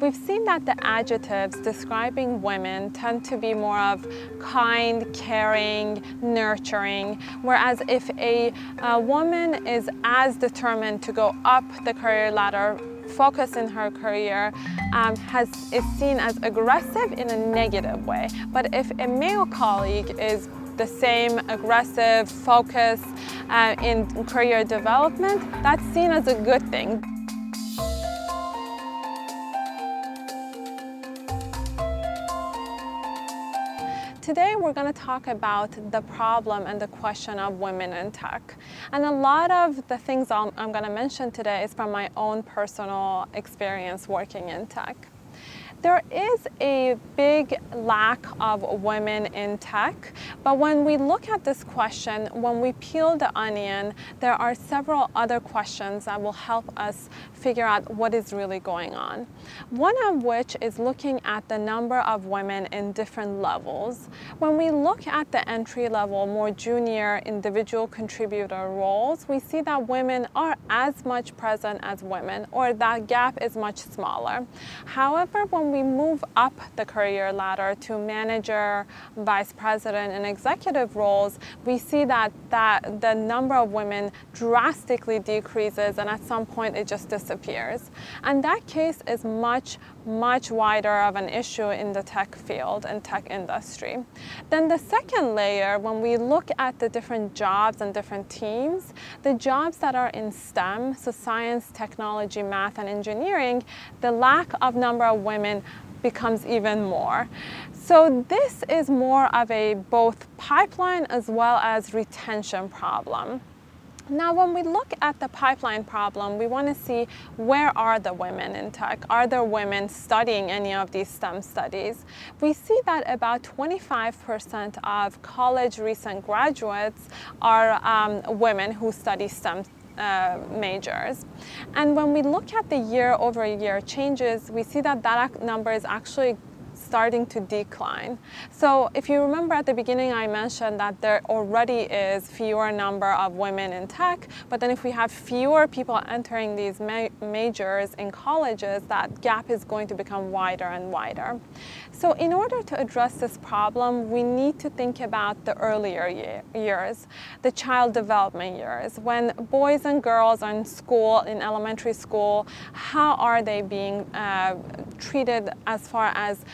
we've seen that the adjectives describing women tend to be more of kind, caring, nurturing, whereas if a, a woman is as determined to go up the career ladder focus in her career um, has, is seen as aggressive in a negative way. But if a male colleague is the same aggressive focus uh, in career development, that's seen as a good thing. Today we're going to talk about the problem and the question of women in tech. And a lot of the things I'm, I'm going to mention today is from my own personal experience working in tech. There is a big lack of women in tech, but when we look at this question, when we peel the onion, there are several other questions that will help us figure out what is really going on. One of which is looking at the number of women in different levels. When we look at the entry level, more junior individual contributor roles, we see that women are as much present as women, or that gap is much smaller. However, when we move up the career ladder to manager, vice president, and executive roles, we see that, that the number of women drastically decreases and at some point it just disappears. And that case is much, much wider of an issue in the tech field and tech industry. Then the second layer, when we look at the different jobs and different teams, the jobs that are in STEM, so science, technology, math, and engineering, the lack of number of women becomes even more. So this is more of a both pipeline as well as retention problem. Now, when we look at the pipeline problem, we want to see where are the women in tech? Are there women studying any of these STEM studies? We see that about 25% of college recent graduates are um, women who study STEM uh, majors. And when we look at the year over year changes, we see that that number is actually starting to decline. So if you remember at the beginning I mentioned that there already is fewer number of women in tech, but then if we have fewer people entering these ma majors in colleges, that gap is going to become wider and wider. So in order to address this problem, we need to think about the earlier year, years, the child development years. When boys and girls are in school, in elementary school, how are they being uh, treated as far as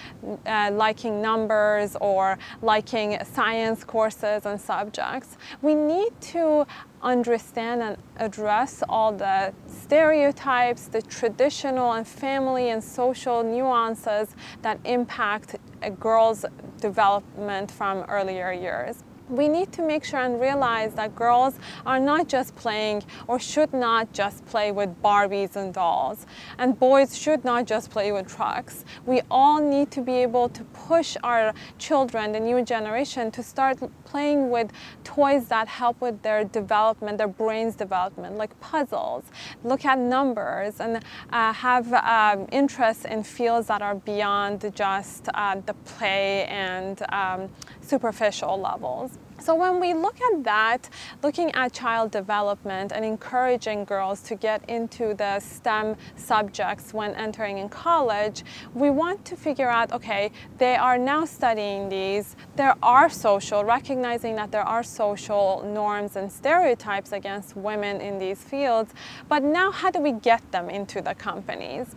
uh, liking numbers or liking science courses and subjects? We need to understand and address all the stereotypes, the traditional and family and social nuances that impact a girl's development from earlier years we need to make sure and realize that girls are not just playing or should not just play with Barbies and dolls. And boys should not just play with trucks. We all need to be able to push our children, the new generation, to start playing with toys that help with their development, their brain's development, like puzzles, look at numbers, and uh, have um, interests in fields that are beyond just uh, the play and um, superficial levels. So when we look at that, looking at child development and encouraging girls to get into the STEM subjects when entering in college, we want to figure out, okay, they are now studying these, there are social, recognizing that there are social norms and stereotypes against women in these fields, but now how do we get them into the companies?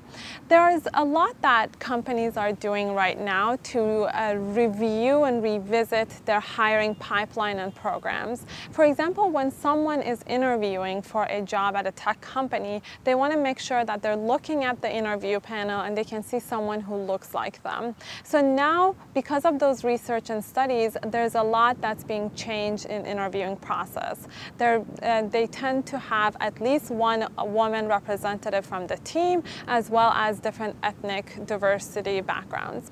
There is a lot that companies are doing right now to uh, review and revisit their hiring pipeline pipeline and programs. For example, when someone is interviewing for a job at a tech company, they want to make sure that they're looking at the interview panel and they can see someone who looks like them. So now, because of those research and studies, there's a lot that's being changed in interviewing process. Uh, they tend to have at least one woman representative from the team, as well as different ethnic diversity backgrounds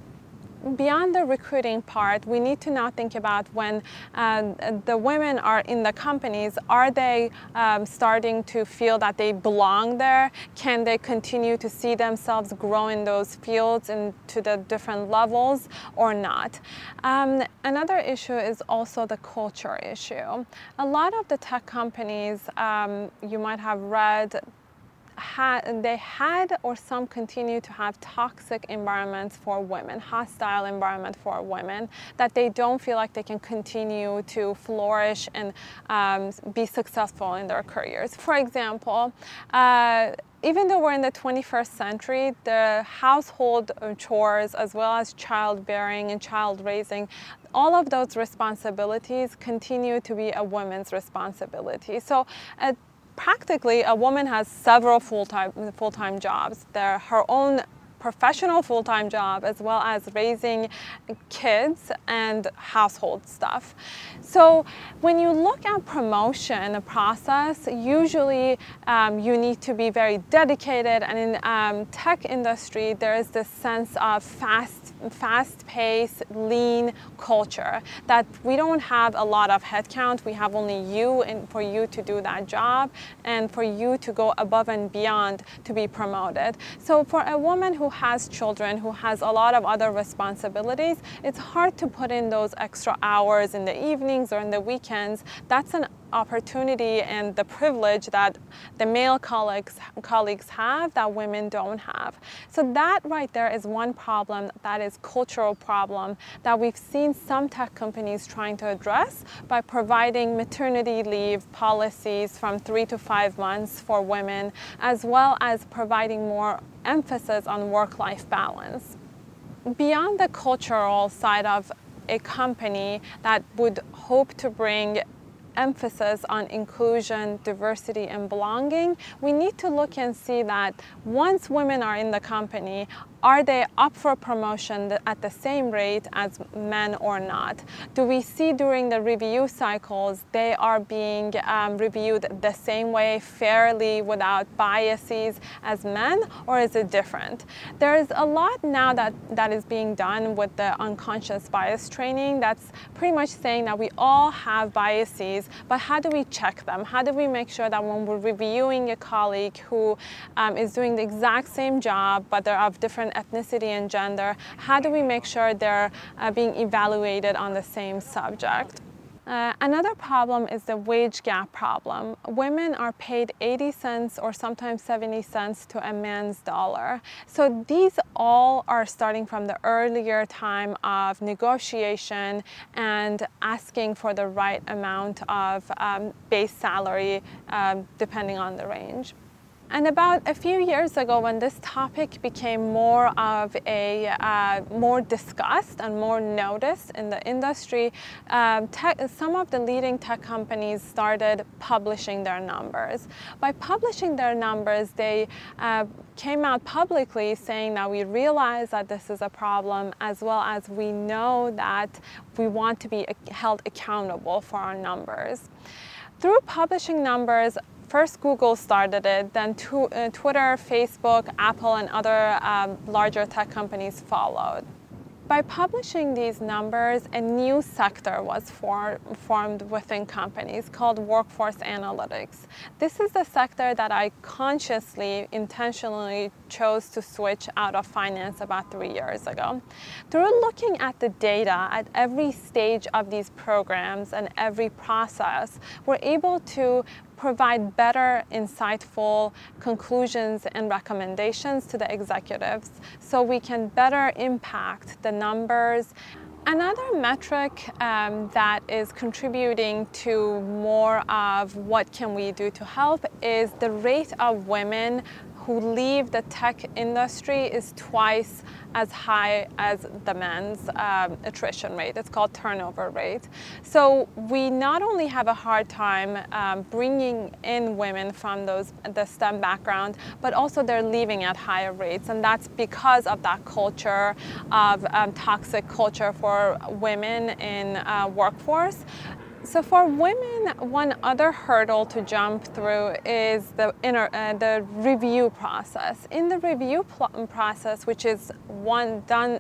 beyond the recruiting part, we need to now think about when uh, the women are in the companies, are they um, starting to feel that they belong there? Can they continue to see themselves grow in those fields into the different levels or not? Um, another issue is also the culture issue. A lot of the tech companies, um, you might have read, had, they had or some continue to have toxic environments for women, hostile environment for women, that they don't feel like they can continue to flourish and um, be successful in their careers. For example, uh, even though we're in the 21st century, the household chores as well as childbearing and child raising, all of those responsibilities continue to be a woman's responsibility. So uh, practically a woman has several full-time full-time jobs. They're her own professional full-time job as well as raising kids and household stuff. So when you look at promotion a process, usually um, you need to be very dedicated and in um, tech industry there is this sense of fast, fast-paced, lean culture that we don't have a lot of headcount, we have only you and for you to do that job and for you to go above and beyond to be promoted. So for a woman who has children, who has a lot of other responsibilities, it's hard to put in those extra hours in the evenings or in the weekends. That's an opportunity and the privilege that the male colleagues colleagues have that women don't have. So that right there is one problem that is cultural problem that we've seen some tech companies trying to address by providing maternity leave policies from three to five months for women as well as providing more emphasis on work-life balance. Beyond the cultural side of a company that would hope to bring emphasis on inclusion, diversity, and belonging, we need to look and see that once women are in the company, are they up for promotion at the same rate as men or not? Do we see during the review cycles they are being um, reviewed the same way, fairly, without biases as men, or is it different? There is a lot now that, that is being done with the unconscious bias training that's pretty much saying that we all have biases, but how do we check them? How do we make sure that when we're reviewing a colleague who um, is doing the exact same job, but they're of different ethnicity and gender, how do we make sure they're uh, being evaluated on the same subject? Uh, another problem is the wage gap problem. Women are paid 80 cents or sometimes 70 cents to a man's dollar. So these all are starting from the earlier time of negotiation and asking for the right amount of um, base salary um, depending on the range. And about a few years ago, when this topic became more of a uh, more discussed and more noticed in the industry, um, tech, some of the leading tech companies started publishing their numbers. By publishing their numbers, they uh, came out publicly saying that we realize that this is a problem, as well as we know that we want to be held accountable for our numbers. Through publishing numbers, First Google started it, then uh, Twitter, Facebook, Apple, and other um, larger tech companies followed. By publishing these numbers, a new sector was for, formed within companies called workforce analytics. This is the sector that I consciously, intentionally chose to switch out of finance about three years ago. Through looking at the data at every stage of these programs and every process, we're able to provide better, insightful conclusions and recommendations to the executives so we can better impact the numbers. Another metric um, that is contributing to more of what can we do to help is the rate of women who leave the tech industry is twice as high as the men's um, attrition rate. It's called turnover rate. So we not only have a hard time um, bringing in women from those the STEM background, but also they're leaving at higher rates, and that's because of that culture of um, toxic culture for women in uh, workforce. So for women, one other hurdle to jump through is the, inner, uh, the review process. In the review process, which is one done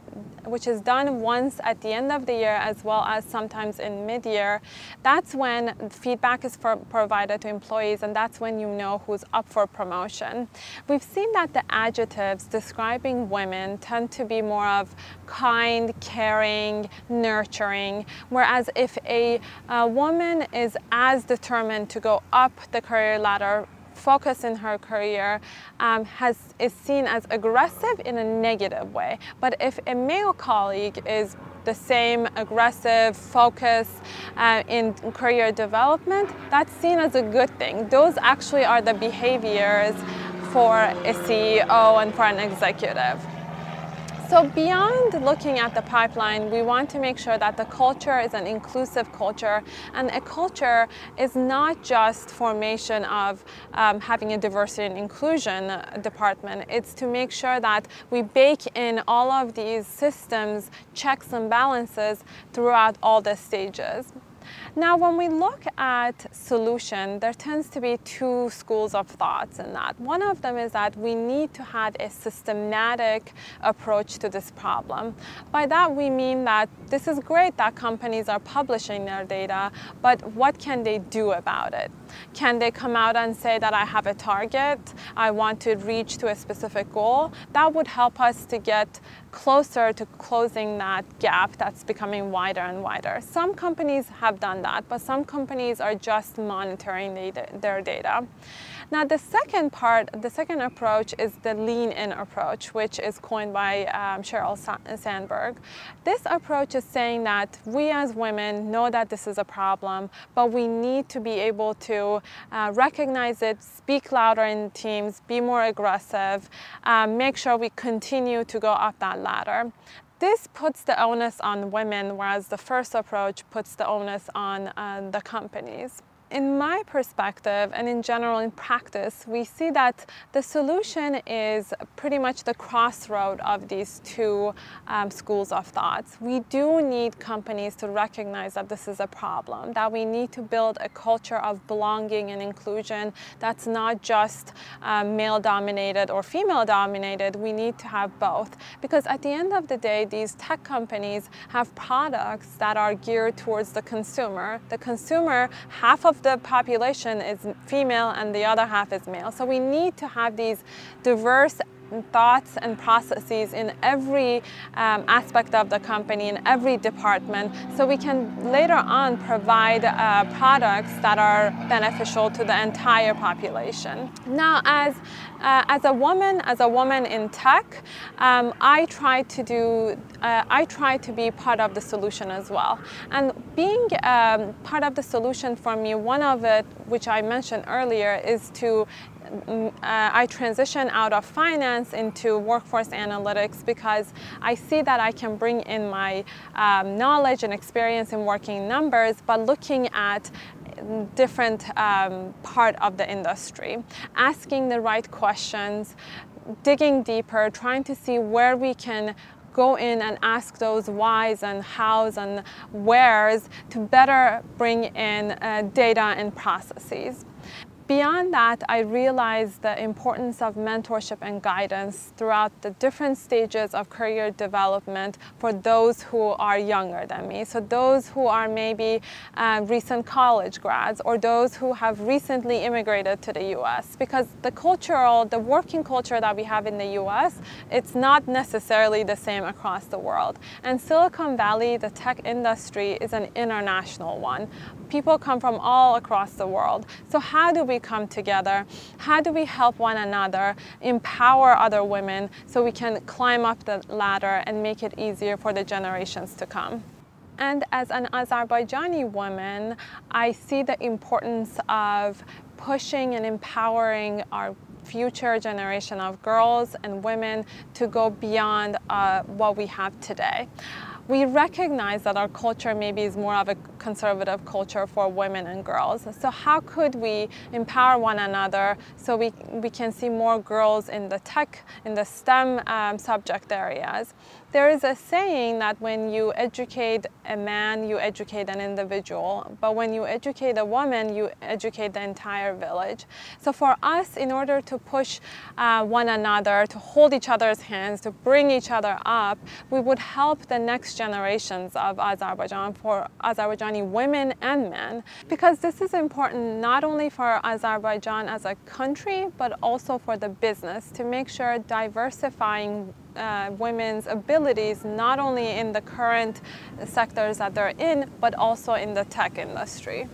which is done once at the end of the year as well as sometimes in mid-year, that's when feedback is provided to employees and that's when you know who's up for promotion. We've seen that the adjectives describing women tend to be more of kind, caring, nurturing, whereas if a, a woman is as determined to go up the career ladder focus in her career um, has, is seen as aggressive in a negative way. But if a male colleague is the same aggressive focus uh, in career development, that's seen as a good thing. Those actually are the behaviors for a CEO and for an executive. So beyond looking at the pipeline, we want to make sure that the culture is an inclusive culture and a culture is not just formation of um, having a diversity and inclusion department. It's to make sure that we bake in all of these systems, checks and balances throughout all the stages. Now, when we look at solution, there tends to be two schools of thoughts in that. One of them is that we need to have a systematic approach to this problem. By that, we mean that this is great that companies are publishing their data, but what can they do about it? Can they come out and say that I have a target, I want to reach to a specific goal? That would help us to get closer to closing that gap that's becoming wider and wider. Some companies have done that, but some companies are just monitoring their data. Now the second part, the second approach is the lean in approach, which is coined by um, Sheryl Sandberg. This approach is saying that we as women know that this is a problem, but we need to be able to uh, recognize it, speak louder in teams, be more aggressive, um, make sure we continue to go up that ladder. This puts the onus on women, whereas the first approach puts the onus on uh, the companies in my perspective and in general in practice, we see that the solution is pretty much the crossroad of these two um, schools of thoughts. We do need companies to recognize that this is a problem, that we need to build a culture of belonging and inclusion that's not just um, male dominated or female dominated. We need to have both because at the end of the day, these tech companies have products that are geared towards the consumer. The consumer, half of the population is female and the other half is male. So we need to have these diverse thoughts and processes in every um, aspect of the company, in every department, so we can later on provide uh, products that are beneficial to the entire population. Now, as uh, as a woman, as a woman in tech, um, I try to do, uh, I try to be part of the solution as well. And being um, part of the solution for me, one of it, which I mentioned earlier, is to uh, I transition out of finance into workforce analytics because I see that I can bring in my um, knowledge and experience in working numbers, but looking at different um, part of the industry, asking the right questions, digging deeper, trying to see where we can go in and ask those whys and hows and wheres to better bring in uh, data and processes. Beyond that, I realized the importance of mentorship and guidance throughout the different stages of career development for those who are younger than me. So those who are maybe uh, recent college grads or those who have recently immigrated to the US. Because the cultural, the working culture that we have in the US, it's not necessarily the same across the world. And Silicon Valley, the tech industry, is an international one. People come from all across the world. So how do we come together? How do we help one another, empower other women so we can climb up the ladder and make it easier for the generations to come? And as an Azerbaijani woman, I see the importance of pushing and empowering our future generation of girls and women to go beyond uh, what we have today we recognize that our culture maybe is more of a conservative culture for women and girls. So how could we empower one another so we, we can see more girls in the tech, in the STEM um, subject areas? There is a saying that when you educate a man, you educate an individual, but when you educate a woman, you educate the entire village. So for us, in order to push uh, one another, to hold each other's hands, to bring each other up, we would help the next generations of Azerbaijan, for Azerbaijani women and men, because this is important not only for Azerbaijan as a country, but also for the business to make sure diversifying uh, women's abilities not only in the current sectors that they're in, but also in the tech industry.